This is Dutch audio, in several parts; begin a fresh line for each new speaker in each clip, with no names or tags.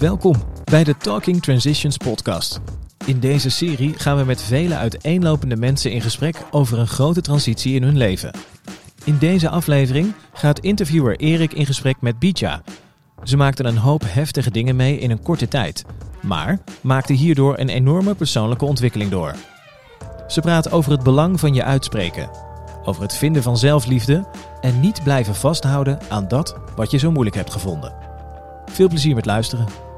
Welkom bij de Talking Transitions podcast. In deze serie gaan we met vele uiteenlopende mensen in gesprek over een grote transitie in hun leven. In deze aflevering gaat interviewer Erik in gesprek met Bija. Ze maakten een hoop heftige dingen mee in een korte tijd, maar maakte hierdoor een enorme persoonlijke ontwikkeling door. Ze praat over het belang van je uitspreken, over het vinden van zelfliefde en niet blijven vasthouden aan dat wat je zo moeilijk hebt gevonden. Veel plezier met luisteren.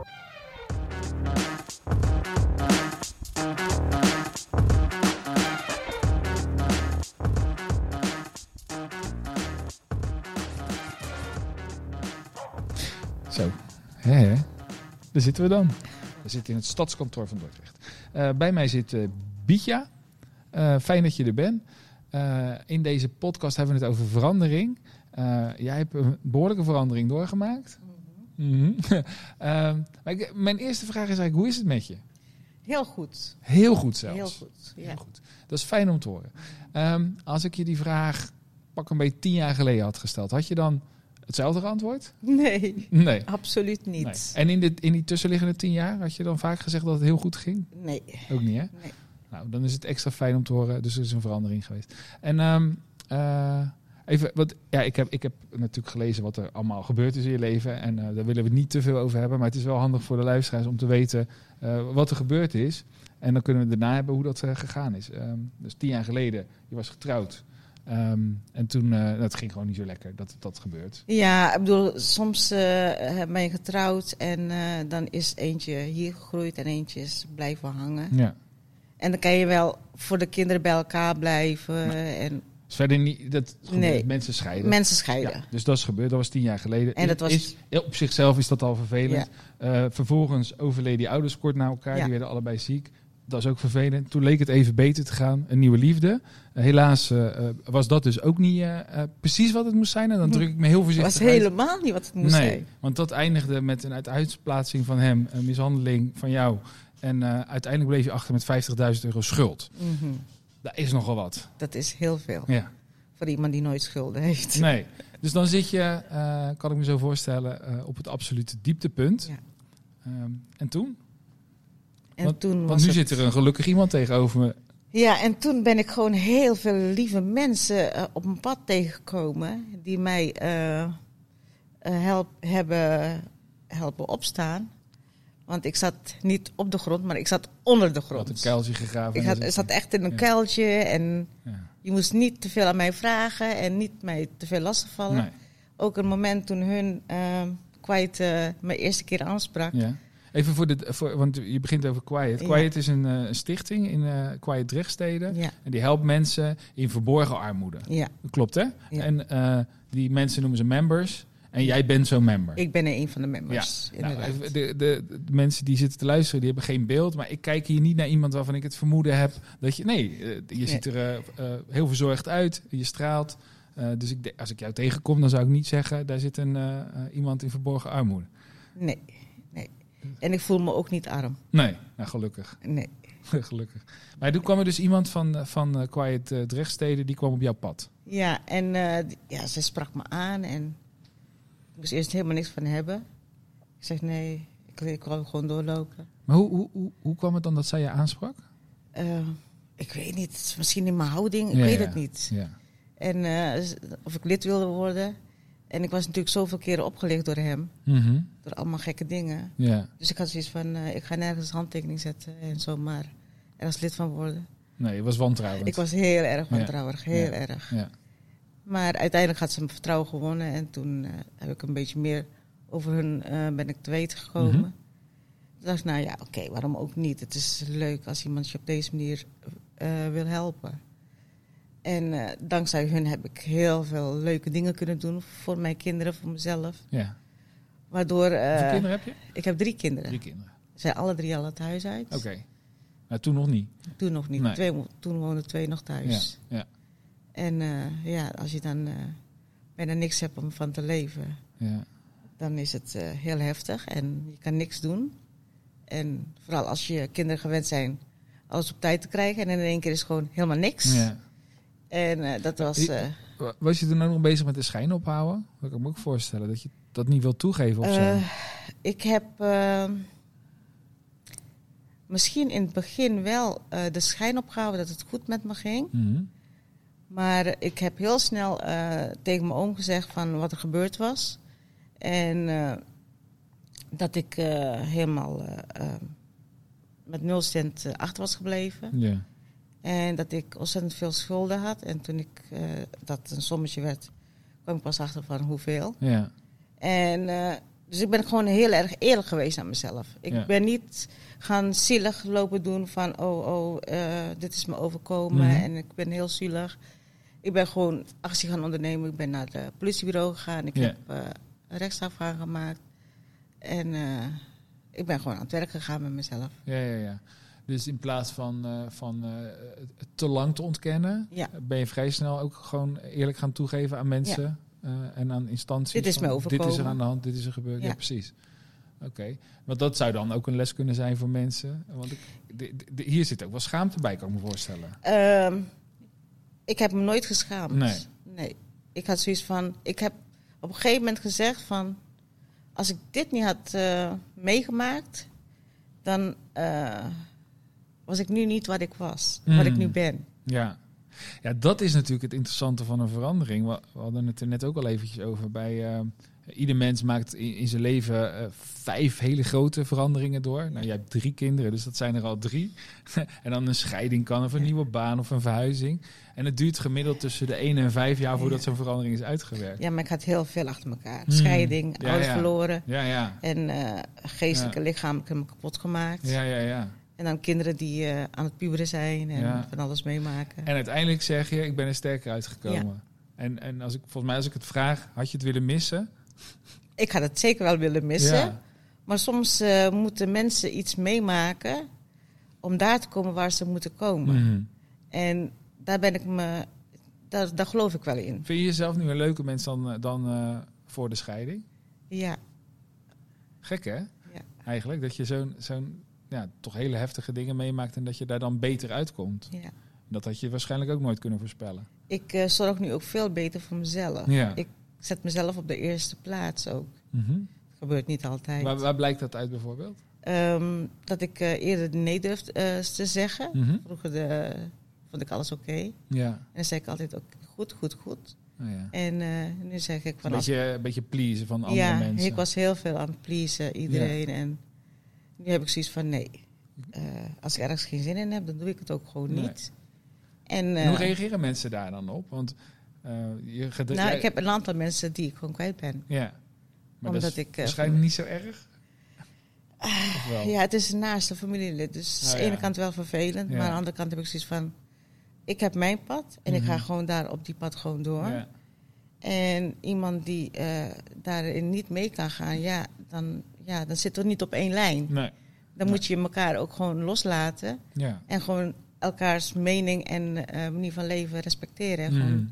Daar zitten we dan. We zitten in het stadskantoor van Dordrecht. Eh, bij mij zit eh Bietja. Eh, fijn dat je er bent. Eh, in deze podcast hebben we het over verandering. Eh, jij hebt een behoorlijke verandering doorgemaakt. Mhm. Ehm, maar ik- mijn eerste vraag is eigenlijk, hoe is het met je?
Heel goed.
Heel goed zelfs.
Heel goed. Ja.
Heel goed. Dat is fijn om te horen. Ehm, als ik je die vraag pak een beetje tien jaar geleden had gesteld, had je dan hetzelfde geantwoord?
Nee,
Nee.
absoluut
Nee.
niet.
En in, de, in die tussenliggende tien jaar had je dan vaak gezegd dat het heel goed ging?
Nee.
Ook niet, hè?
Nee.
Nou, dan is het extra fijn om te horen. Dus er is een verandering geweest. En ehm, eh, even, wat, ja, ik heb, ik heb natuurlijk gelezen wat er allemaal gebeurd is in je leven. En eh, daar willen we niet te veel over hebben. Maar het is wel handig voor de luisteraars om te weten eh, wat er gebeurd is. En dan kunnen we daarna hebben hoe dat gegaan is. Ehm, dus tien jaar geleden, je was getrouwd. Ehm, en toen, eh dat ging gewoon niet zo lekker dat dat gebeurt.
Ja, ik bedoel, soms eh, ben je getrouwd en eh, dan is eentje hier gegroeid en eentje is blijven hangen.
Ja.
En dan kan je wel voor de kinderen bij elkaar blijven en
verder niet, dat gebeurt.
Nee.
mensen scheiden.
mensen scheiden.
Ja, dus dat is gebeurd. Dat was tien jaar geleden.
En dat was-
is, op zichzelf is dat al vervelend. Eh, vervolgens overleden die ouders kort na elkaar.
Ja.
Die werden allebei ziek. Dat is ook vervelend. Toen leek het even beter te gaan. Een nieuwe liefde. Eh, helaas eh, eh, was dat dus ook niet precies wat het moest zijn. En dan druk ik me heel voorzichtig
was
uit.
helemaal niet wat het moest
nee,
zijn.
want dat eindigde met een uitplaatsing van hem. Een mishandeling van jou. En uiteindelijk bleef je achter met 50.000 euro schuld.
Mhm.
Dat is nogal wat.
Dat is heel veel
Ja.
voor iemand die nooit schulden heeft.
Nee. Dus dan zit je, kan ik me zo voorstellen, op het absolute dieptepunt.
Ja.
Ehm, en toen?
En
Want-
toen
Want
was
nu
het-
zit er een gelukkig iemand tegenover me.
Ja, en toen ben ik gewoon heel veel lieve mensen eh, op mijn pad tegengekomen die mij eh, help, hebben helpen opstaan. Want ik zat niet op de grond, maar ik zat onder de
Had een
grond.
kuiltje gegraven.
Ik had, zat echt in een
Ja.
kuiltje en
Ja.
je moest niet te veel aan mij vragen en niet mij te veel lastigvallen.
Nee.
Ook een moment toen hun kwijt eh, mijn eerste keer aansprak.
Ja. Even voor de, voor, want je begint over Quiet.
Ja.
Quiet is een, eh, stichting in eh Quiet Drechtstede.
Ja,
En die helpt mensen in verborgen armoede.
ja,
Dat klopt, hè?
Ja.
En eh, die mensen noemen ze members. En jij bent zo'n member.
ik ben er een van de members.
Nou,
inderdaad.
even de, de, de mensen die zitten te luisteren, die hebben geen beeld. Maar ik kijk hier niet naar iemand waarvan ik het vermoeden heb dat je. Nee, je ziet er heel verzorgd uit. Je straalt. Dus ik, als ik jou tegenkom, dan zou ik niet zeggen: daar zit een, iemand in verborgen armoede.
Nee. En ik voel me ook niet arm.
Nee, nou gelukkig.
Nee.
gelukkig. Maar toen kwam er dus iemand van, eh, van eh, Quiet uh, Drechtstede, die kwam op jouw pad.
Ja, en eh, die- ja, ze sprak me aan en ik moest eerst helemaal niks van hebben. Ik zeg nee, ik, ik wil gewoon doorlopen.
Maar hoe, hoe, hoe, hoe kwam het dan dat zij je aansprak?
Eh, ik weet niet, misschien in mijn houding, ik
Ja,
weet
ja.
het niet.
Ja.
En eh, of ik lid wilde worden. En ik was natuurlijk zoveel keren opgelicht door hem,
Mhm.
door allemaal gekke dingen.
ja.
Dus ik had zoiets van, eh, ik ga nergens handtekening zetten en zomaar ergens lid van worden.
Nee, je was wantrouwend.
Ik was heel erg wantrouwig, heel erg.
Ja.
Maar uiteindelijk had ze mijn vertrouwen gewonnen. En toen eh, heb ik een beetje meer over hun eh, ben ik te weten gekomen.
Mhm.
Toen dacht ik, nou ja, oké, waarom ook niet? Het is leuk als iemand je op deze manier wil helpen. En eh, dankzij hun heb ik heel veel leuke dingen kunnen doen voor mijn kinderen, voor mezelf.
ja.
Waardoor, eh,
Hoeveel kinderen heb je?
ik heb drie kinderen.
Drie kinderen.
Ze zijn alle drie al het huis uit.
Oké. Maar toen nog niet.
Toen nog niet.
Nee.
Twee, toen woonden twee nog thuis.
Ja. ja.
En eh, ja, als je dan eh, bijna niks hebt om van te leven,
ja.
dan is het eh, heel heftig en je kan niks doen. En vooral als je kinderen gewend zijn alles op tijd te krijgen en in één keer is gewoon helemaal niks.
ja.
En eh, dat was. Eh,
Wa- Was je toen ook nog bezig met de schijn ophouden? Dat kan ik me ook voorstellen. Dat je dat niet wilt toegeven of zo?
Eh, ik heb eh, misschien in het begin wel de schijn opgehouden dat het goed met me ging.
Mhm.
Maar ik heb heel snel tegen mijn oom gezegd van wat er gebeurd was. En dat ik helemaal met nul cent achter was gebleven.
Ja.
En dat ik ontzettend veel schulden had. En toen ik eh, dat een sommetje werd, kwam ik pas achter van hoeveel.
Ja.
En eh, dus ik ben gewoon heel erg eerlijk geweest aan mezelf. Ik
Ja.
ben niet gaan zielig lopen doen van oh, oh, eh, dit is me overkomen
Mhm.
en ik ben heel zielig. Ik ben gewoon actie gaan ondernemen. Ik ben naar het politiebureau gegaan. Ik
Ja.
heb een rechtsstraf aangemaakt. En ik ben gewoon aan het werk gegaan met mezelf.
Ja, ja, ja. Dus in plaats van, eh, van eh, te lang te ontkennen,
Ja.
ben je vrij snel ook gewoon eerlijk gaan toegeven aan mensen eh, en aan instanties.
Dit is me
Dit is er
overkomen.
aan de hand, dit is er gebeurd. Ja,
Ja.
precies. Oké, want dat zou dan ook een les kunnen zijn voor mensen. Want ik, de- de- hier zit ook wel schaamte bij, kan ik me voorstellen.
Ehm, ik heb me nooit geschaamd.
Nee.
nee. Ik had zoiets van. Ik heb op een gegeven moment gezegd van. Als ik dit niet had meegemaakt, dan was ik nu niet wat ik was, wat ik nu ben.
Ja. ja, dat is natuurlijk het interessante van een verandering. We, we hadden het er net ook al eventjes over. Bij, eh, ieder mens maakt in, in zijn leven eh, vijf hele grote veranderingen door. Nou, jij hebt drie kinderen, dus dat zijn er al drie. en dan een scheiding kan, of een
Ja.
nieuwe baan, of een verhuizing. En het duurt gemiddeld tussen de één en vijf jaar voordat zo'n verandering is uitgewerkt.
Ja, maar ik had heel veel achter elkaar.
Mm.
Scheiding,
Ja,
ouders
ja.
verloren.
Ja, ja.
En eh geestelijke, lichamelijke me kapot gemaakt.
Ja, ja, ja.
En dan kinderen die eh, aan het puberen zijn en
Ja.
van alles meemaken.
En uiteindelijk zeg je, ik ben er sterker uitgekomen. En, en als ik, volgens mij, als ik het vraag, had je het willen missen?
Ik had het zeker wel willen missen.
Ja.
Maar soms eh, moeten mensen iets meemaken om daar te komen waar ze moeten komen.
Mhm.
En daar ben ik me, daar, daar geloof ik wel in.
Vind je jezelf nu een leuke mens dan, eh, dan voor de scheiding?
Ja,
Gek hè?
Ja.
Eigenlijk, dat je zo'n zo'n ja, toch hele heftige dingen meemaakt en dat je daar dan beter uitkomt.
ja.
Dat had je waarschijnlijk ook nooit kunnen voorspellen.
Ik eh, zorg nu ook veel beter voor mezelf.
Ja.
Ik zet mezelf op de eerste plaats ook.
Mhm.
Gebeurt niet altijd.
waar, waar blijkt dat uit bijvoorbeeld?
Ehm, dat ik eh, eerder nee durfde eh, te zeggen.
Mhm.
Vroeger de, vond ik alles oké.
Ja.
En dan zei ik altijd ook goed, goed, goed.
Oh, ja.
En nu zeg ik van
Een
als
beetje, een beetje pleasen van andere
ja,
mensen.
ik was heel veel aan het pleasen, iedereen. En nu heb ik zoiets van, nee. Eh, als ik ergens geen zin in heb, dan doe ik het ook gewoon niet. En,
En
eh,
hoe reageren mensen daar dan op? Want eh, je gaat,
nou,
jij-
ik heb een aantal mensen die ik gewoon kwijt ben.
Ja. Maar
Omdat
dat is
ik,
waarschijnlijk niet zo erg? Wel?
Ja, het is een naaste familielid. Dus
Oh,
aan de
ja.
ene kant wel vervelend.
Ja.
Maar aan de andere kant heb ik zoiets van... Ik heb mijn pad en ik ga
Mhm.
gewoon daar op die pad gewoon door.
Ja.
En iemand die daarin niet mee kan gaan, ja dan, ja, dan zitten we niet op één lijn.
Nee.
Dan moet je elkaar ook gewoon loslaten.
Ja.
En gewoon elkaars mening en eh, manier van leven respecteren. En gewoon,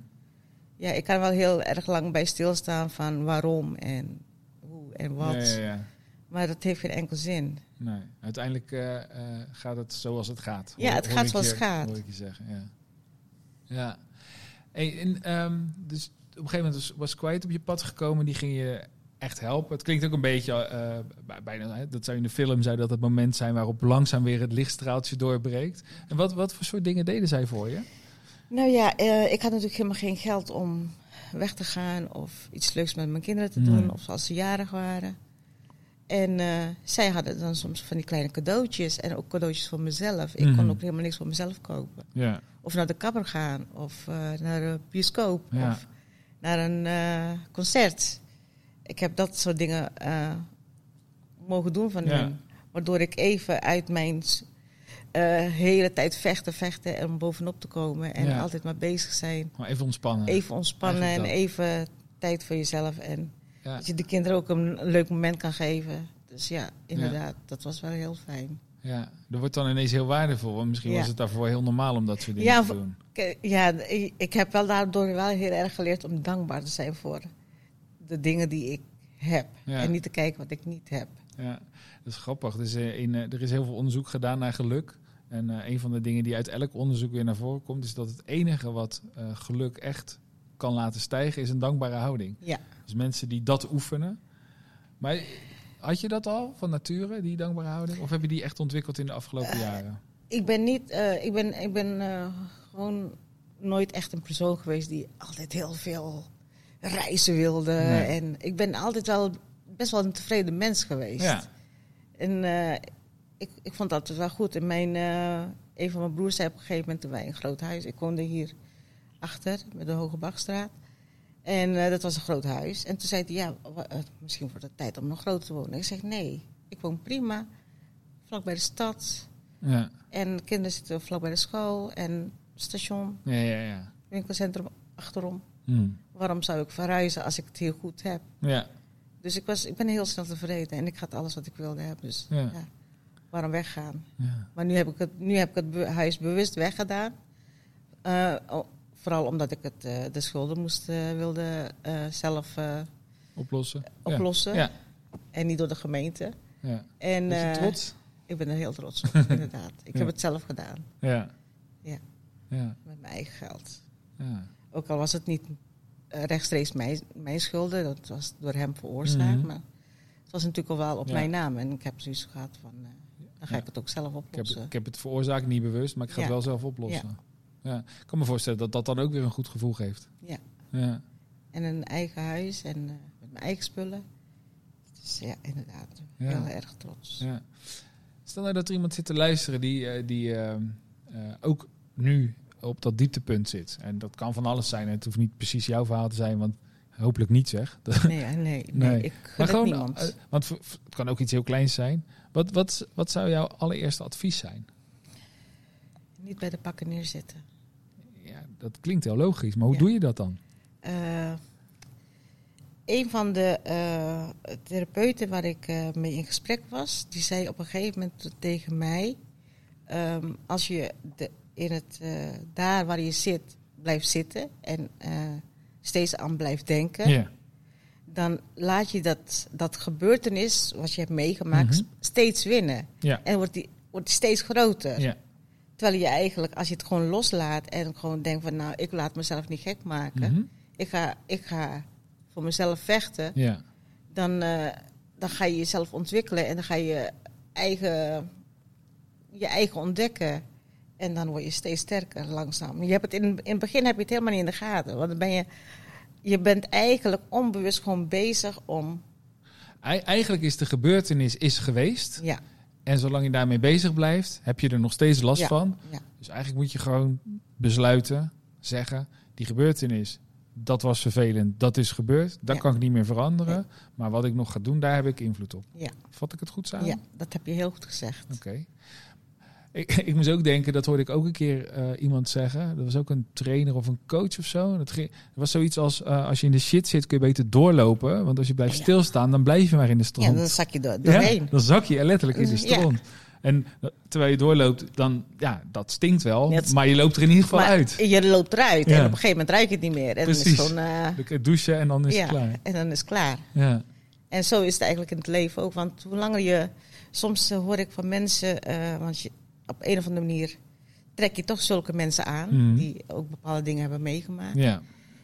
ja, ik kan wel heel erg lang bij stilstaan van waarom en hoe en wat.
Ja, ja, ja.
Maar dat heeft geen enkel zin.
Nee, uiteindelijk eh, eh, gaat het zoals het gaat.
Ja, het gaat zoals het gaat.
Hoor ik je zeggen, ja. Ja. Hey, en, ehm, dus op een gegeven moment was, was Quiet op je pad gekomen. Die ging je echt helpen. Het klinkt ook een beetje, eh, bij- bijna, hè, dat zou in de film zou dat het moment zijn waarop langzaam weer het lichtstraaltje doorbreekt. En wat, wat voor soort dingen deden zij voor je?
Nou ja, eh, ik had natuurlijk helemaal geen geld om weg te gaan of iets leuks met mijn kinderen te doen,
Nee.
of als ze jarig waren. En eh, zij hadden dan soms van die kleine cadeautjes en ook cadeautjes voor mezelf. Ik kon ook helemaal niks voor mezelf kopen.
Ja.
Of naar de kapper gaan, of naar de bioscoop,
Ja.
of naar een concert. Ik heb dat soort dingen eh, mogen doen van
Ja.
hen. Waardoor ik even uit mijn eh, hele tijd vechten, vechten en om bovenop te komen. En
Ja.
altijd maar bezig zijn.
Gewoon even ontspannen.
Even ontspannen en even tijd voor jezelf. En
Ja.
dat je de kinderen ook een leuk moment kan geven. Dus ja, inderdaad, dat was wel heel fijn.
ja, dat wordt dan ineens heel waardevol. Want misschien
Ja.
was het daarvoor heel normaal om dat soort dingen
Ja,
te doen.
Ja, ik- ik heb wel daardoor wel heel erg geleerd om dankbaar te zijn voor de dingen die ik heb.
Ja.
En niet te kijken wat ik niet heb.
Ja, dat is grappig. Dus, in, eh, er is heel veel onderzoek gedaan naar geluk. En eh, een van de dingen die uit elk onderzoek weer naar voren komt, is dat het enige wat geluk echt kan laten stijgen, is een dankbare houding.
Ja,
Dus mensen die dat oefenen, Maar had je dat al van nature, die dankbare houding? Of heb je die echt ontwikkeld in de afgelopen jaren?
Ik ben niet, ik ben, ik ben gewoon nooit echt een persoon geweest die altijd heel veel reizen wilde.
Nee.
En ik ben altijd wel best wel een tevreden mens geweest.
Ja.
En eh, ik, ik vond dat wel goed. En mijn, eh, een van mijn broers zei op een gegeven moment toen wij een groot huis. Ik woonde hier achter, met de Hoge Bachstraat. En eh, dat was een groot huis. En toen zei hij, ja, misschien wordt het tijd om nog groter te wonen. Ik zeg, nee, ik woon prima. Vlak bij de stad.
Ja,
En de kinderen zitten vlak bij de school. En station,
ja, ja. ja.
winkelcentrum achterom.
Hm.
Waarom zou ik verhuizen als ik het heel goed heb?
Ja,
Dus ik, was, ik ben heel snel tevreden. En ik had alles wat ik wilde hebben. Dus
Ja.
ja, waarom weggaan?
ja.
Maar nu heb ik het, nu heb ik het huis bewust weggedaan. O- vooral omdat ik het, eh, de schulden moest, eh, wilde zelf
Oplossen.
Oplossen.
Ja,
En niet door de gemeente.
ja.
En,
Ben je trots?
Ik ben er heel trots op, inderdaad. Ik heb het zelf gedaan.
Ja.
Ja.
Ja,
Met mijn eigen geld.
ja.
Ook al was het niet rechtstreeks mijn, mijn schulden. Dat was door hem veroorzaakt.
Mhm.
Maar het was natuurlijk al wel op
Ja.
mijn naam. En ik heb zoiets gehad van... eh, dan ga
Ja.
ik het ook zelf
Ik, heb,
oplossen.
ik heb het veroorzaakt niet bewust, maar ik ga het wel zelf oplossen. Ja. Ik kan me voorstellen dat dat dan ook weer een goed gevoel geeft.
Ja.
Ja.
En een eigen huis en eh, met mijn eigen spullen. Dus ja, inderdaad. Heel erg trots.
Ja. Stel nou dat er iemand zit te luisteren die, eh, die ehm, eh, ook nu op dat dieptepunt zit. En dat kan van alles zijn. Het hoeft niet precies jouw verhaal te zijn, want hopelijk niet zeg.
Nee, nee, nee,
Nee.
ik
Maar gewoon,
niemand.
eh, want het kan ook iets heel kleins zijn. Wat, wat, wat zou jouw allereerste advies zijn?
Niet bij de pakken neerzitten.
Ja, dat klinkt heel logisch, maar hoe
Ja.
doe je dat dan?
Eh, een van de eh, therapeuten waar ik mee in gesprek was, die zei op een gegeven moment tegen mij: ehm, Als je de, in het, eh, daar waar je zit blijft zitten en eh, steeds aan blijft denken,
Ja.
dan laat je dat, dat gebeurtenis wat je hebt meegemaakt
Mhm.
steeds winnen. En wordt die, wordt steeds groter.
Ja.
Terwijl je eigenlijk, als je het gewoon loslaat en gewoon denkt van nou, ik laat mezelf niet gek maken.
Mhm.
Ik, ga, ik ga voor mezelf vechten.
Ja.
Dan, eh, dan ga je jezelf ontwikkelen en dan ga je eigen, je eigen ontdekken. En dan word je steeds sterker langzaam. Je hebt het in, in het begin heb je het helemaal niet in de gaten. Want dan ben je, je bent eigenlijk onbewust gewoon bezig om.
Ei- Eigenlijk is de gebeurtenis is geweest.
Ja,
En zolang je daarmee bezig blijft, heb je er nog steeds last
Ja.
van.
ja,
Dus eigenlijk moet je gewoon besluiten, zeggen, die gebeurtenis, dat was vervelend, dat is gebeurd, dat
Ja.
kan ik niet meer veranderen. Maar wat ik nog ga doen, daar heb ik invloed op.
ja,
Vat ik het goed samen?
ja, dat heb je heel goed gezegd.
Oké. Ik, ik moest ook denken, dat hoorde ik ook een keer eh, iemand zeggen. Dat was ook een trainer of een coach of zo. Dat, ging, dat was zoiets als, eh, als je in de shit zit, kun je beter doorlopen. Want als je blijft
Ja.
stilstaan, dan blijf je maar in de
Ja,
stront.
dan zak je door,
Ja, dan zak je letterlijk in de
Ja.
stront. En eh, terwijl je doorloopt, dan, ja, dat stinkt wel.
Ja,
maar je loopt er in ieder geval
maar
uit.
je loopt eruit
Ja.
en op een gegeven moment ruik je het niet meer. En dan is
Precies.
gewoon...
Dan kun je douchen en dan is
ja,
het klaar.
en dan is het klaar.
Ja.
En zo is het eigenlijk in het leven ook. Want hoe langer je... Soms hoor ik van mensen... want je, op een of andere manier trek je toch zulke mensen aan...
Mhm.
die ook bepaalde dingen hebben meegemaakt.
ja.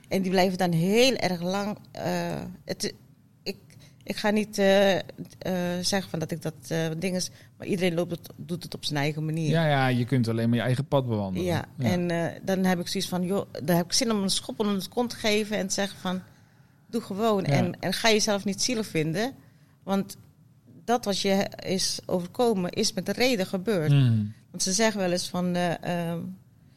En die blijven dan heel erg lang... eh, het, ik, ik ga niet eh, eh, zeggen van dat ik dat ding is... maar iedereen loopt het, doet het op zijn eigen manier.
Ja, ja, je kunt alleen maar je eigen pad bewandelen.
Ja, en dan heb ik zoiets van, joh, daar heb ik zin om een schop onder de kont te geven en te zeggen van, doe gewoon.
Ja.
En, en ga jezelf niet zielig vinden, want dat wat je is overkomen is met een reden gebeurd.
Mhm.
Want ze zeggen wel eens van, eh, ehm,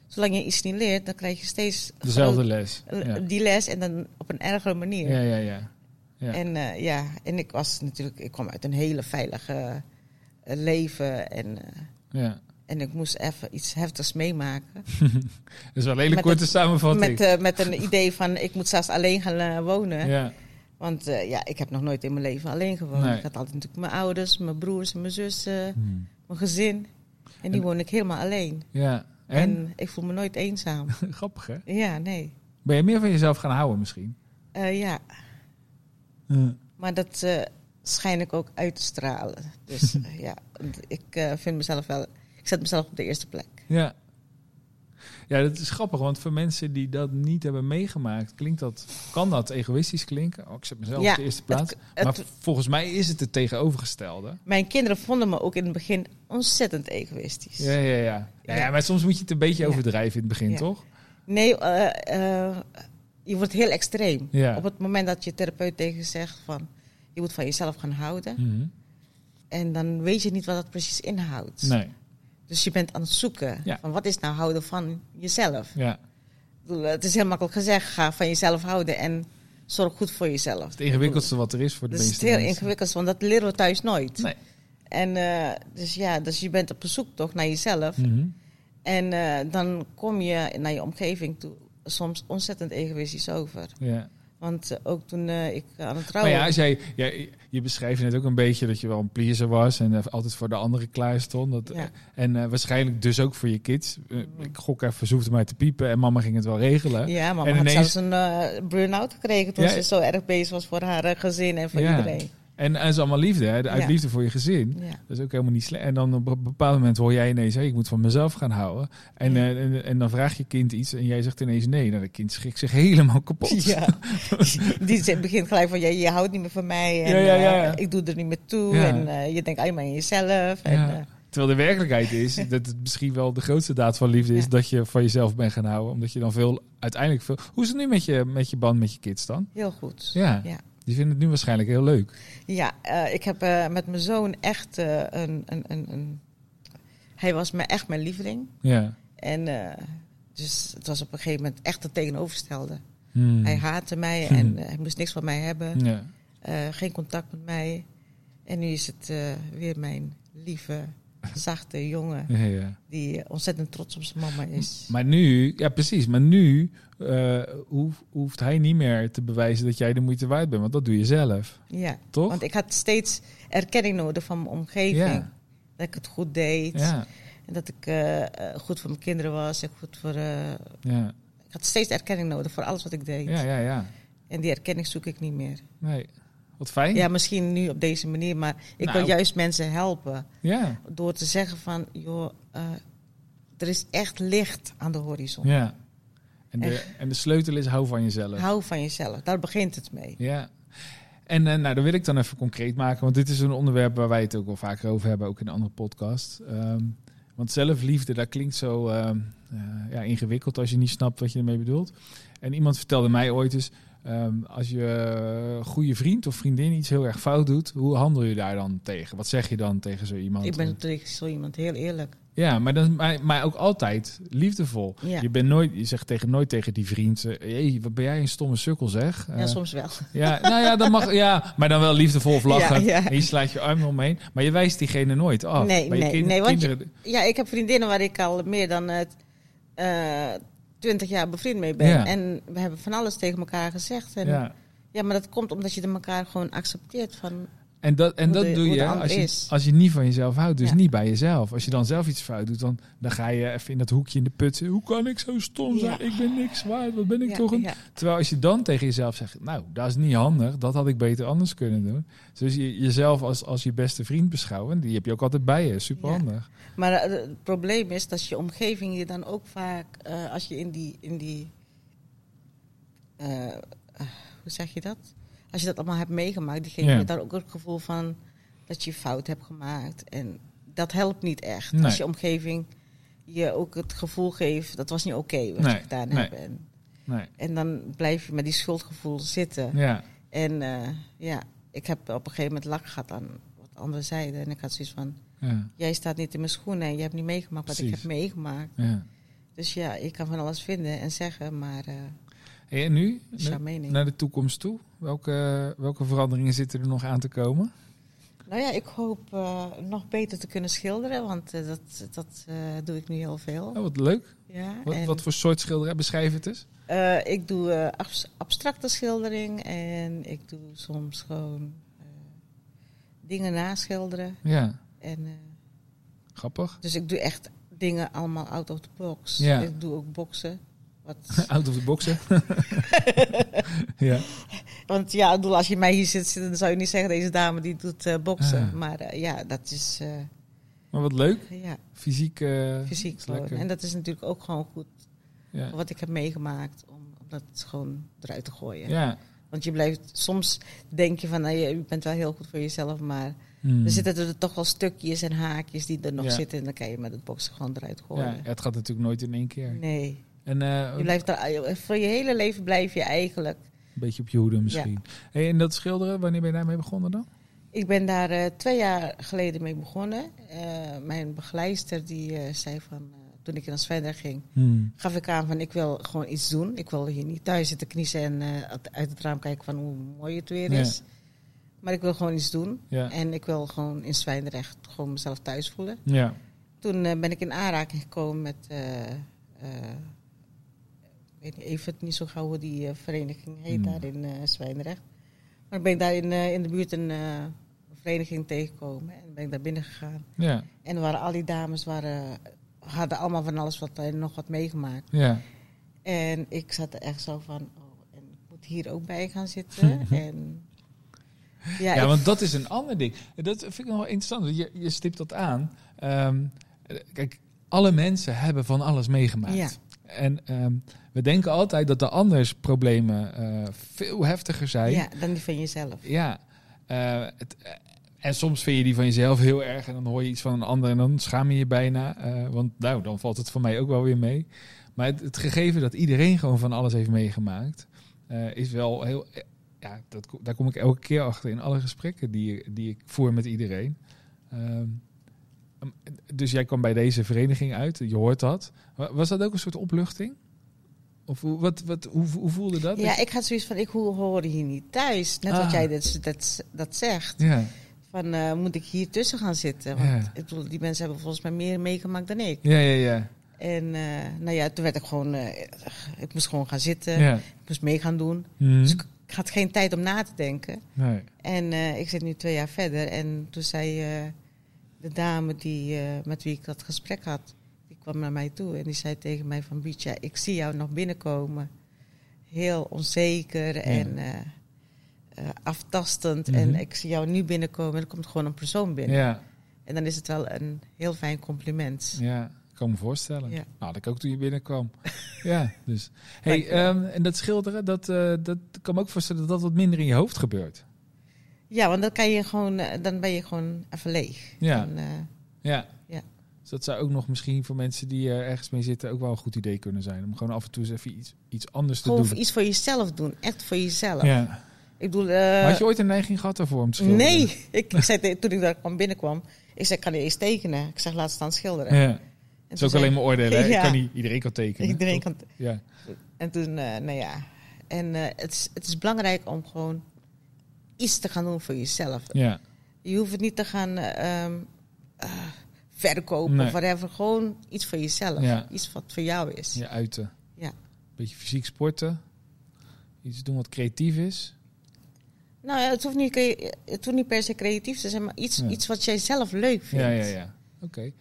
zolang je iets niet leert, dan krijg je steeds
Dezelfde les. Ja.
die les en dan op een ergere manier.
ja, ja, ja. ja.
En eh, ja, en ik was natuurlijk, ik kwam uit een hele veilige eh, leven en,
ja.
en ik moest even iets heftigs meemaken.
Dat is wel een hele
Met
korte
het-
samenvatting.
Met, met een idee van ik moet zelfs alleen gaan wonen.
ja.
Want eh, ja, ik heb nog nooit in mijn leven alleen gewoond.
Nee.
Ik had altijd natuurlijk mijn ouders, mijn broers en mijn zussen,
Mhm.
mijn gezin. En die woon ik helemaal alleen.
ja.
En?
En?
ik voel me nooit eenzaam.
Grappig, hè?
ja, nee.
Ben je meer van jezelf gaan houden misschien?
Eh, ja, maar dat eh, schijn ik ook uit te stralen. Dus ja, ik vind mezelf wel... Ik zet mezelf op de eerste plek.
Ja. Ja, dat is grappig, want voor mensen die dat niet hebben meegemaakt, klinkt dat, kan dat egoïstisch klinken. Oh, ik zet mezelf
Ja,
op de eerste plaats.
het- het-
maar volgens mij is het het tegenovergestelde.
Mijn kinderen vonden me ook in het begin ontzettend egoïstisch.
Ja, ja, ja. ja, maar soms moet je het een beetje overdrijven in het begin, toch?
Nee, eh, eh, je wordt heel extreem. Op het moment dat je therapeut tegen je zegt van... je moet van jezelf gaan houden.
Mhm.
En dan weet je niet wat dat precies inhoudt.
Nee,
Dus je bent aan het zoeken
Ja.
van wat is nou houden van jezelf.
ja.
Het is heel makkelijk gezegd, ga van jezelf houden en zorg goed voor jezelf.
Het ingewikkeldste wat er is voor de
Dat is
meeste
heel
mensen.
ingewikkeld, want dat leren we thuis nooit.
Nee.
En eh, dus ja, dus je bent op zoektocht naar jezelf.
Mhm.
En eh, dan kom je naar je omgeving toe soms ontzettend egoïstisch over.
Ja.
Want eh, ook toen eh, ik aan het
Maar
trouwen...
ja, als jij, ja, je beschrijft net ook een beetje dat je wel een pleaser was en eh, altijd voor de anderen klaar stond. Dat,
Ja.
En waarschijnlijk dus ook voor je kids. Ik gok even, ze hoefde mij te piepen en mama ging het wel regelen.
Ja, maar
En
had
ineens-
zelfs een burn-out gekregen toen
Ja.
ze zo erg bezig was voor haar gezin en voor
Ja.
iedereen.
En, en is allemaal liefde, hè? uit
Ja.
liefde voor je gezin.
Ja.
Dat is ook helemaal niet slecht. En dan op een bepaald moment hoor jij ineens, hey, ik moet van mezelf gaan houden. En,
Ja.
eh, en, en dan vraag je kind iets en jij zegt ineens nee. Nou, dat kind schrikt zich helemaal kapot.
Ja. Die begint gelijk van, ja, je houdt niet meer van mij. En,
Ja, ja, ja, ja.
eh, ik doe er niet meer toe.
Ja.
En eh, je denkt alleen maar aan jezelf. En,
Ja. Terwijl de werkelijkheid is dat het misschien wel de grootste daad van liefde is
Ja.
dat je van jezelf bent gaan houden. Omdat je dan veel, uiteindelijk veel... Hoe is het nu met je, met je band met je kids dan?
heel goed.
Ja,
Ja.
Die vinden het nu waarschijnlijk heel leuk.
Ja, eh, ik heb eh, met mijn zoon echt eh, een, een, een, een... Hij was me echt mijn lieveling.
Ja.
En dus het was op een gegeven moment echt het tegenovergestelde.
Hmm.
Hij haatte mij en hij moest niks van mij hebben.
Ja.
Geen contact met mij. En nu is het weer mijn lieve, zachte jongen...
Ja,
die ontzettend trots op zijn mama is.
Maar nu, ja precies, maar nu eh, hoef- hoeft hij niet meer te bewijzen dat jij de moeite waard bent, want dat doe je zelf,
Ja,
toch?
want ik had steeds erkenning nodig van mijn omgeving.
Ja.
Dat ik het goed deed.
Ja,
En dat ik eh, eh, goed voor mijn kinderen was. En goed voor,
ja,
ik had steeds erkenning nodig voor alles wat ik deed.
ja, ja, ja.
En die erkenning zoek ik niet meer.
Nee, wat fijn.
Ja, misschien nu op deze manier. Maar ik
Nou.
wil juist mensen helpen.
ja,
Door te zeggen van, joh, eh, er is echt licht aan de horizon.
ja. En de, en de sleutel is hou van jezelf.
Hou van jezelf. Daar begint het mee.
Ja. En eh, nou, dan wil ik dan even concreet maken, want dit is een onderwerp waar wij het ook wel vaker over hebben, ook in een andere podcast. Ehm, want zelfliefde, dat klinkt zo ehm, eh, ja, ingewikkeld als je niet snapt wat je ermee bedoelt. En iemand vertelde mij ooit eens, ehm, als je eh, goede vriend of vriendin iets heel erg fout doet, hoe handel je daar dan tegen? Wat zeg je dan tegen zo iemand?
Ik ben tegen zo iemand heel eerlijk.
Ja, maar, dan, maar, maar ook altijd liefdevol.
Ja.
Je, bent nooit, je zegt tegen, nooit tegen die vriend, eh, hey, wat ben jij een stomme sukkel zeg.
Ja,
Eh,
soms wel.
ja, nou ja, dan mag, ja, maar dan wel liefdevol of lachen.
Ja, ja.
En je slaat je arm omheen. Maar je wijst diegene nooit af.
Nee,
je
nee,
kind-
nee, want je-
kinderen,
Ja, ik heb vriendinnen waar ik al meer dan twintig jaar bevriend mee ben.
Ja.
En we hebben van alles tegen elkaar gezegd. En ja.
ja.
maar dat komt omdat je de elkaar gewoon accepteert van...
En dat, en dat
de-
doe je als, je als je niet van jezelf houdt. Dus
Ja.
niet bij jezelf. Als je dan zelf iets fout doet, dan, dan ga je even in dat hoekje in de put zitten. Hoe kan ik zo stom zijn?
Ja.
Ik ben niks waard. Wat ben ik
Ja,
toch een... Terwijl als je dan tegen jezelf zegt, nou, dat is niet handig. Dat had ik beter anders kunnen doen. Dus je, jezelf als, als je beste vriend beschouwen, die heb je ook altijd bij je. Super handig.
Maar eh, het probleem is dat je omgeving je dan ook vaak... eh, als je in die... In die eh, hoe zeg je dat? Als je dat allemaal hebt meegemaakt, die geeft
Ja.
je daar ook het gevoel van dat je fout hebt gemaakt. En dat helpt niet echt.
Nee.
Als je omgeving je ook het gevoel geeft, dat was niet oké wat
Nee,
je gedaan
nee.
hebt. En,
Nee.
en dan blijf je met die schuldgevoel zitten.
Ja.
En eh, ja, ik heb op een gegeven moment lak gehad aan wat anderen zeiden. En ik had zoiets van,
Ja.
jij staat niet in mijn schoenen en je hebt niet meegemaakt wat ik heb meegemaakt.
ja.
Dus ja, je kan van alles vinden en zeggen, maar eh
en nu?
jouw mening.
Naar de toekomst toe? Welke, welke veranderingen zitten er nog aan te komen?
Nou ja, ik hoop eh, nog beter te kunnen schilderen, want eh, dat, dat eh, doe ik nu heel veel.
Oh, wat leuk.
Ja,
Wat,
en,
wat voor soort schilderij? Beschrijf het eens.
eh, ik doe eh, abs- abstracte schildering en ik doe soms gewoon eh, dingen naschilderen.
Ja,
En, eh,
grappig.
dus ik doe echt dingen allemaal out of the box.
Ja.
Ik doe ook boksen. Wat,
Out of the boxen. ja.
want ja, bedoel, als je mij hier zit dan zou je niet zeggen, deze dame die doet eh, boksen.
Ah.
Maar eh, ja, dat is... eh,
Maar wat leuk.
Ja,
Fysiek.
fysiek gewoon. En dat is natuurlijk ook gewoon goed
Ja.
wat ik heb meegemaakt. Om, om dat gewoon eruit te gooien.
ja.
Want je blijft, soms denk je van, nou, je, je bent wel heel goed voor jezelf, maar
Hmm.
er zitten er toch wel stukjes en haakjes die er nog
Ja.
zitten. En dan kan je met het boksen gewoon eruit gooien.
ja, het gaat natuurlijk nooit in één keer.
Nee,
En eh,
je blijft er, voor je hele leven blijf je eigenlijk.
een beetje op je hoede misschien. Hey, en dat schilderen, wanneer ben je daarmee begonnen dan?
Ik ben daar eh, twee jaar geleden mee begonnen. Eh, mijn begeleider die eh, zei van, eh, toen ik naar Zwijndrecht ging,
Hmm.
gaf ik aan van ik wil gewoon iets doen. Ik wil hier niet thuis zitten kniezen en eh, uit- het raam kijken van hoe mooi het weer
Ja.
is. Maar ik wil gewoon iets doen.
Ja.
En ik wil gewoon in Zwijndrecht gewoon mezelf thuis voelen.
ja.
Toen eh, ben ik in aanraking gekomen met, eh, eh, weet niet, even niet zo gauw hoe die eh, vereniging heet
Hmm.
daar in eh Zwijndrecht. Maar ben ik daar in, eh, in de buurt een vereniging tegengekomen en ben ik daar binnen gegaan.
Ja.
En er waren al die dames waren, hadden allemaal van alles wat en nog wat meegemaakt.
Ja.
En ik zat er echt zo van, oh, en ik moet hier ook bij gaan zitten. en ja,
Ja, want dat is een ander ding. Dat vind ik nog wel interessant. Je, je stipt dat aan. Ehm, eh, kijk, alle mensen hebben van alles meegemaakt.
Ja.
En ehm, we denken altijd dat de anders problemen eh, veel heftiger zijn.
ja, dan die van jezelf.
Ja. eh, het, eh, en soms vind je die van jezelf heel erg en dan hoor je iets van een ander en dan schaam je je bijna. want nou, dan valt het voor mij ook wel weer mee. Maar het, het gegeven dat iedereen gewoon van alles heeft meegemaakt, is wel heel. Ja, dat, daar kom ik elke keer achter in alle gesprekken die, die ik voer met iedereen. Ehm, dus jij kwam bij deze vereniging uit, je hoort dat. Wa- Was dat ook een soort opluchting? Of hoe, wat, wat, hoe, hoe voelde dat?
Ja, ik had zoiets van, ik ho- hoor hier niet thuis. Net
Ah.
wat jij dat, dat, dat zegt.
ja,
Van, eh, moet ik hier tussen gaan zitten? Want
Ja.
ik bedoel, die mensen hebben volgens mij meer meegemaakt dan ik.
ja, ja, ja.
En eh, nou ja, toen werd ik gewoon, eh, ik moest gewoon gaan zitten.
ja.
Ik moest mee gaan doen.
Mhm.
Dus ik, ik had geen tijd om na te denken.
Nee.
En ik zit nu twee jaar verder. En toen zei de dame die, met wie ik dat gesprek had, kwam naar mij toe. En die zei tegen mij van, Bietje, ik zie jou nog binnenkomen. Heel onzeker en eh, eh, aftastend.
Mhm.
En ik zie jou nu binnenkomen en er komt gewoon een persoon binnen.
Ja,
En dan is het wel een heel fijn compliment.
ja, ik kan me voorstellen.
Ja.
Nou, dat ik ook toen je binnenkwam. ja, dus. Hey, ehm, en dat schilderen, dat, eh, dat ik kan me ook voorstellen dat dat wat minder in je hoofd gebeurt.
Ja, want dan, kan je gewoon, dan ben je gewoon even leeg.
Ja. Dus dat zou ook nog misschien voor mensen die er ergens mee zitten ook wel een goed idee kunnen zijn. Om gewoon af en toe eens even iets, iets anders te doen.
iets voor jezelf doen. Echt voor jezelf.
Ja.
Ik bedoel, eh,
Had je ooit een neiging gehad daarvoor om te schilderen?
Nee, ik, ik zei toen ik daar kwam binnenkwam, ik zei, kan je eens tekenen? Ik zeg, laat staan schilderen.
Ja.
En
Dat
toen
is ook alleen maar oordelen. Ik kan niet, iedereen kan tekenen.
Iedereen kan...
Ja.
En toen, eh, nou ja. En eh, het, is, het is belangrijk om gewoon iets te gaan doen voor jezelf.
ja.
Je hoeft het niet te gaan eh, ehm, eh, verkopen
Nee.
of whatever. Gewoon iets voor jezelf.
Ja.
Iets wat voor jou is.
Je uiten.
Ja.
Beetje fysiek sporten. Iets doen wat creatief is.
Nou ja, het hoeft, niet, het hoeft niet per se creatief te zijn, maar iets,
Ja.
iets wat jij zelf leuk vindt.
Ja, ja, ja. Oké.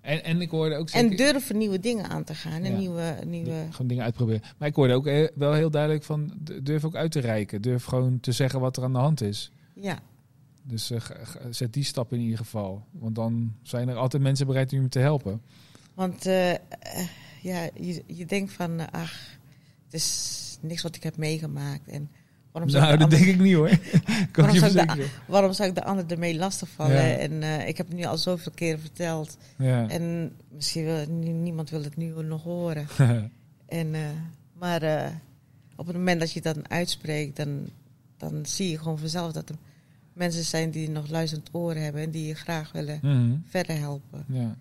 En, en ik hoorde ook
En
zeker-
durven nieuwe dingen aan te gaan. En
Ja.
nieuwe, nieuwe...
Gewoon dingen uitproberen. Maar ik hoorde ook he- wel heel duidelijk van... durf ook uit te reiken. Durf gewoon te zeggen wat er aan de hand is.
Ja.
Dus eh, zet die stap in ieder geval. Want dan zijn er altijd mensen bereid om je te helpen.
Want eh, eh, ja, je, je denkt van, ach, het is niks wat ik heb meegemaakt. En waarom zou,
Nou,
de
dat
ander,
denk ik niet hoor.
waarom, zou ik de, waarom zou ik de ander ermee lastigvallen?
Ja.
En ik heb het nu al zoveel keren verteld.
Ja.
En misschien wil nie- niemand wil het nu nog horen. En, maar op het moment dat je dat dan uitspreekt, dan, dan zie je gewoon vanzelf dat er mensen zijn die nog luisterend oren hebben en die je graag willen
Mhm.
verder helpen.
Ja.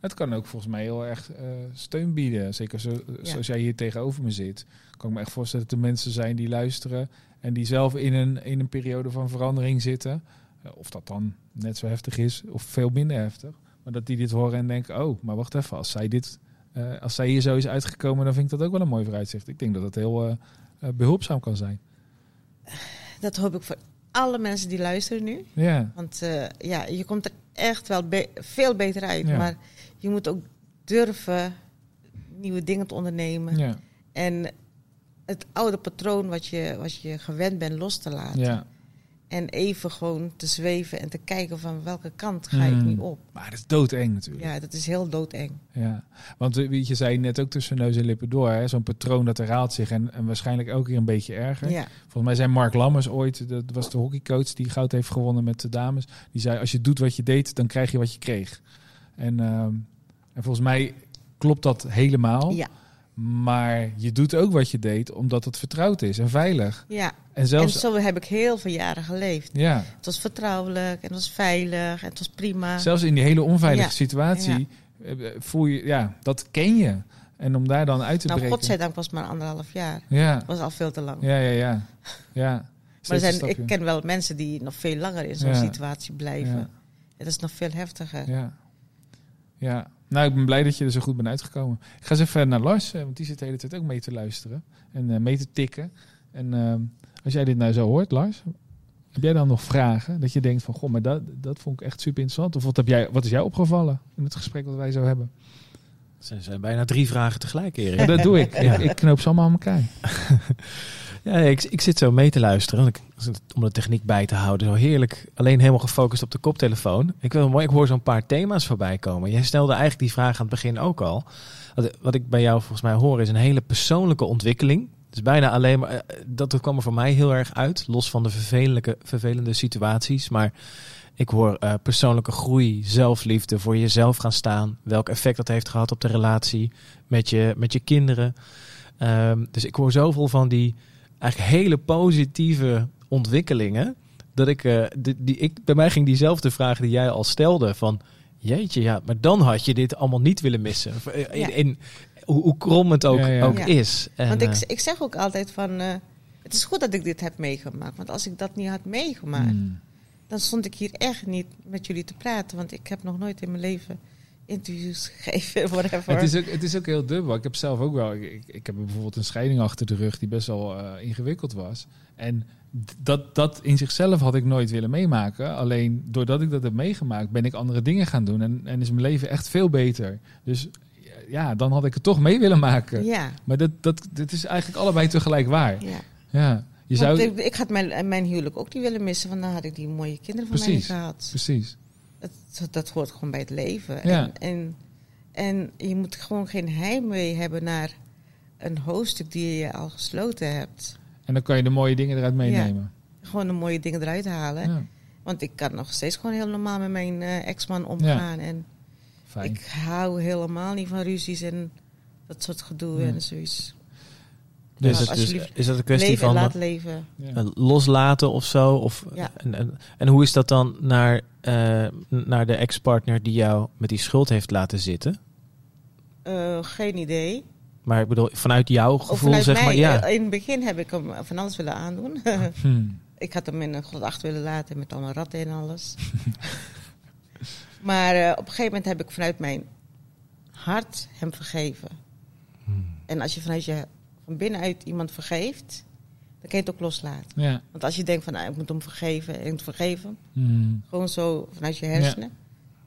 Het kan ook volgens mij heel erg eh, steun bieden. Zeker zo, zoals jij hier tegenover me zit. Kan ik me echt voorstellen dat er mensen zijn die luisteren. En die zelf in een, in een periode van verandering zitten. Eh, of dat dan net zo heftig is of veel minder heftig. Maar dat die dit horen en denken, oh, maar wacht even. Als zij, dit, eh, als zij hier zo is uitgekomen, dan vind ik dat ook wel een mooi vooruitzicht. Ik denk dat het heel eh, eh, behulpzaam kan zijn.
Dat hoop ik voor alle mensen die luisteren nu.
Ja,
Want eh, ja, je komt er echt wel be- veel beter uit.
Ja.
Maar je moet ook durven nieuwe dingen te ondernemen.
ja,
En het oude patroon wat je, wat je gewend bent los te laten.
ja.
En even gewoon te zweven en te kijken van welke kant ga ik
Mm.
nu op.
Maar dat is doodeng natuurlijk.
Ja, dat is heel doodeng.
Ja, want eh, wie je zei net ook tussen neus en lippen door, hè, zo'n patroon dat herhaalt zich en, en waarschijnlijk elke keer een beetje erger.
Ja,
Volgens mij zei Mark Lammers ooit, dat was de hockeycoach die goud heeft gewonnen met de dames, die zei als je doet wat je deed, dan krijg je wat je kreeg. En, ehm, en volgens mij klopt dat helemaal,
ja,
maar je doet ook wat je deed omdat het vertrouwd is en veilig.
ja.
En
En
zelfs,
zo heb ik heel veel jaren geleefd.
ja,
Het was vertrouwelijk en het was veilig en het was prima.
zelfs in die hele onveilige
Ja,
situatie eh, voel je, ja, dat ken je. En om daar dan uit te
Nou,
breken.
godzijdank was het maar anderhalf jaar.
Ja,
Dat was al veel te lang.
ja, ja, ja. ja.
maar zijn, ik ken wel mensen die nog veel langer in zo'n situatie blijven. En dat is nog veel heftiger.
Ja. ja. Nou, ik ben blij dat je er zo goed bent uitgekomen. Ik ga eens even naar Lars, eh, want die zit de hele tijd ook mee te luisteren en eh, mee te tikken. En ehm, als jij dit nou zo hoort, Lars, heb jij dan nog vragen? Dat je denkt van, goh, maar dat, dat vond ik echt super interessant. Of wat, heb jij, wat is jou opgevallen in het gesprek wat wij zo hebben?
Er zijn bijna drie vragen tegelijk, Erik.
Ja, dat doe ik. ik. Ik knoop ze allemaal aan elkaar.
Ja, ik, ik zit zo mee te luisteren. Om de techniek bij te houden. Zo heerlijk. Alleen helemaal gefocust op de koptelefoon. Ik, wil, ik hoor zo'n paar thema's voorbij komen. Jij stelde eigenlijk die vraag aan het begin ook al. Wat, wat ik bij jou volgens mij hoor is een hele persoonlijke ontwikkeling. Dus bijna alleen maar. eh, Dat kwam er voor mij heel erg uit. Los van de vervelende, vervelende situaties. Maar ik hoor eh, persoonlijke groei, zelfliefde, voor jezelf gaan staan. Welk effect dat heeft gehad op de relatie met je, met je kinderen. Ehm, dus ik hoor zoveel van die eigenlijk hele positieve ontwikkelingen. Dat ik, eh, die, die, ik, bij mij ging diezelfde vraag die jij al stelde: van jeetje, ja, maar dan had je dit allemaal niet willen missen. Eh,
Ja.
in, in- hoe, hoe krom het ook,
Ja, ja.
ook
Ja.
is. En,
Want
eh,
ik, ik zeg ook altijd van... eh, het is goed dat ik dit heb meegemaakt. Want als ik dat niet had meegemaakt...
Hmm.
dan stond ik hier echt niet met jullie te praten. Want ik heb nog nooit in mijn leven interviews gegeven. Whatever.
Het is, ook, het is ook heel dubbel. Ik heb zelf ook wel. Ik, ik, heb bijvoorbeeld een scheiding achter de rug die best wel eh, ingewikkeld was. En dat, dat in zichzelf had ik nooit willen meemaken. Alleen doordat ik dat heb meegemaakt, ben ik andere dingen gaan doen. En, en is mijn leven echt veel beter. Dus ja, dan had ik het toch mee willen maken.
Ja,
Maar dat, dat, dat is eigenlijk allebei tegelijk waar.
ja.
Ja, je zou.
ik, ik had mijn, mijn huwelijk ook niet willen missen. Want dan had ik die mooie kinderen van mij
Precies.
niet gehad.
Precies.
Dat, dat hoort gewoon bij het leven.
Ja.
En, en, en je moet gewoon geen heimwee hebben naar een hoofdstuk die je al gesloten hebt.
En dan kan je de mooie dingen eruit meenemen.
Gewoon de mooie dingen eruit halen.
Ja,
Want ik kan nog steeds gewoon heel normaal met mijn eh, ex-man omgaan. En
fijn.
ik hou helemaal niet van ruzies en dat soort gedoe en zoiets.
Dus, dus
alsjeblieft.
is dat een kwestie
leven
van
laat leven.
Ja.
loslaten of zo? Of,
Ja.
en, en, en hoe is dat dan naar, eh, naar de ex-partner die jou met die schuld heeft laten zitten?
Eh, geen idee.
Maar ik bedoel, vanuit jouw gevoel
vanuit
zeg
mij,
maar, ja.
eh, in het begin heb ik hem van alles willen aandoen.
Hmm.
ik had hem in een grot 8 willen laten met allemaal ratten en alles. maar eh, op een gegeven moment heb ik vanuit mijn hart hem vergeven.
Hmm.
En als je vanuit je van binnenuit iemand vergeeft, dan kan je het ook loslaten.
Ja.
Want als je denkt van nou, ik moet hem vergeven, ik moet vergeven,
Hmm.
gewoon zo vanuit je hersenen,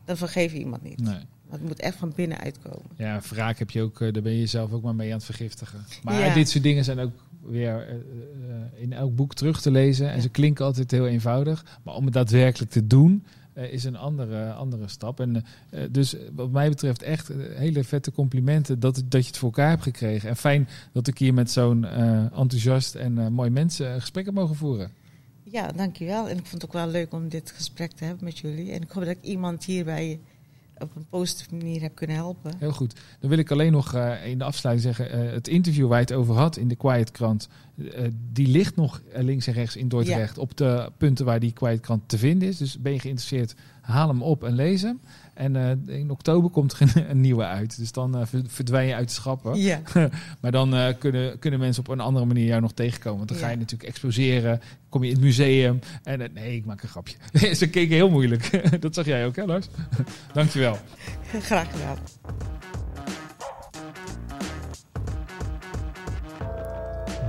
dan vergeef je iemand niet.
Nee.
Want het moet echt van binnenuit komen.
Ja, wraak heb je ook, eh, daar ben je zelf ook maar mee aan het vergiftigen. Maar
Ja.
dit soort dingen zijn ook weer eh, eh, in elk boek terug te lezen. En ze klinken altijd heel eenvoudig. Maar om het daadwerkelijk te doen, is een andere, andere stap. En eh, eh, dus wat mij betreft echt eh, hele vette complimenten dat, dat je het voor elkaar hebt gekregen. En fijn dat ik hier met zo'n eh, enthousiast en eh, mooi mensen een gesprek heb mogen voeren.
Ja, dankjewel. En ik vond het ook wel leuk om dit gesprek te hebben met jullie. En ik hoop dat ik iemand hierbij op een positieve manier heb kunnen helpen.
Heel goed. Dan wil ik alleen nog eh, in de afsluiting zeggen: eh, het interview waar je het over had in de Quiet Krant, eh, die ligt nog links en rechts in Dordrecht op de punten waar die Quiet Krant te vinden is. Dus ben je geïnteresseerd, haal hem op en lees hem. En eh, in oktober komt er een, nieuwe uit. Dus dan ver- verdwijn je uit de schappen.
Ja,
Maar dan eh, kunnen, kunnen mensen op een andere manier jou nog tegenkomen. Want dan ga je natuurlijk exposeren. Kom je in het museum. En nee, ik maak een grapje. Ze keken heel moeilijk. Dat zag jij ook, hè, Lars? Dankjewel.
graag gedaan.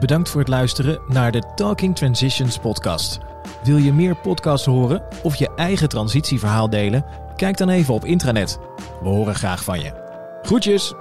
Bedankt voor het luisteren naar de Talking Transitions podcast. Wil je meer podcasts horen of je eigen transitieverhaal delen? Kijk dan even op intranet. We horen graag van je. Groetjes!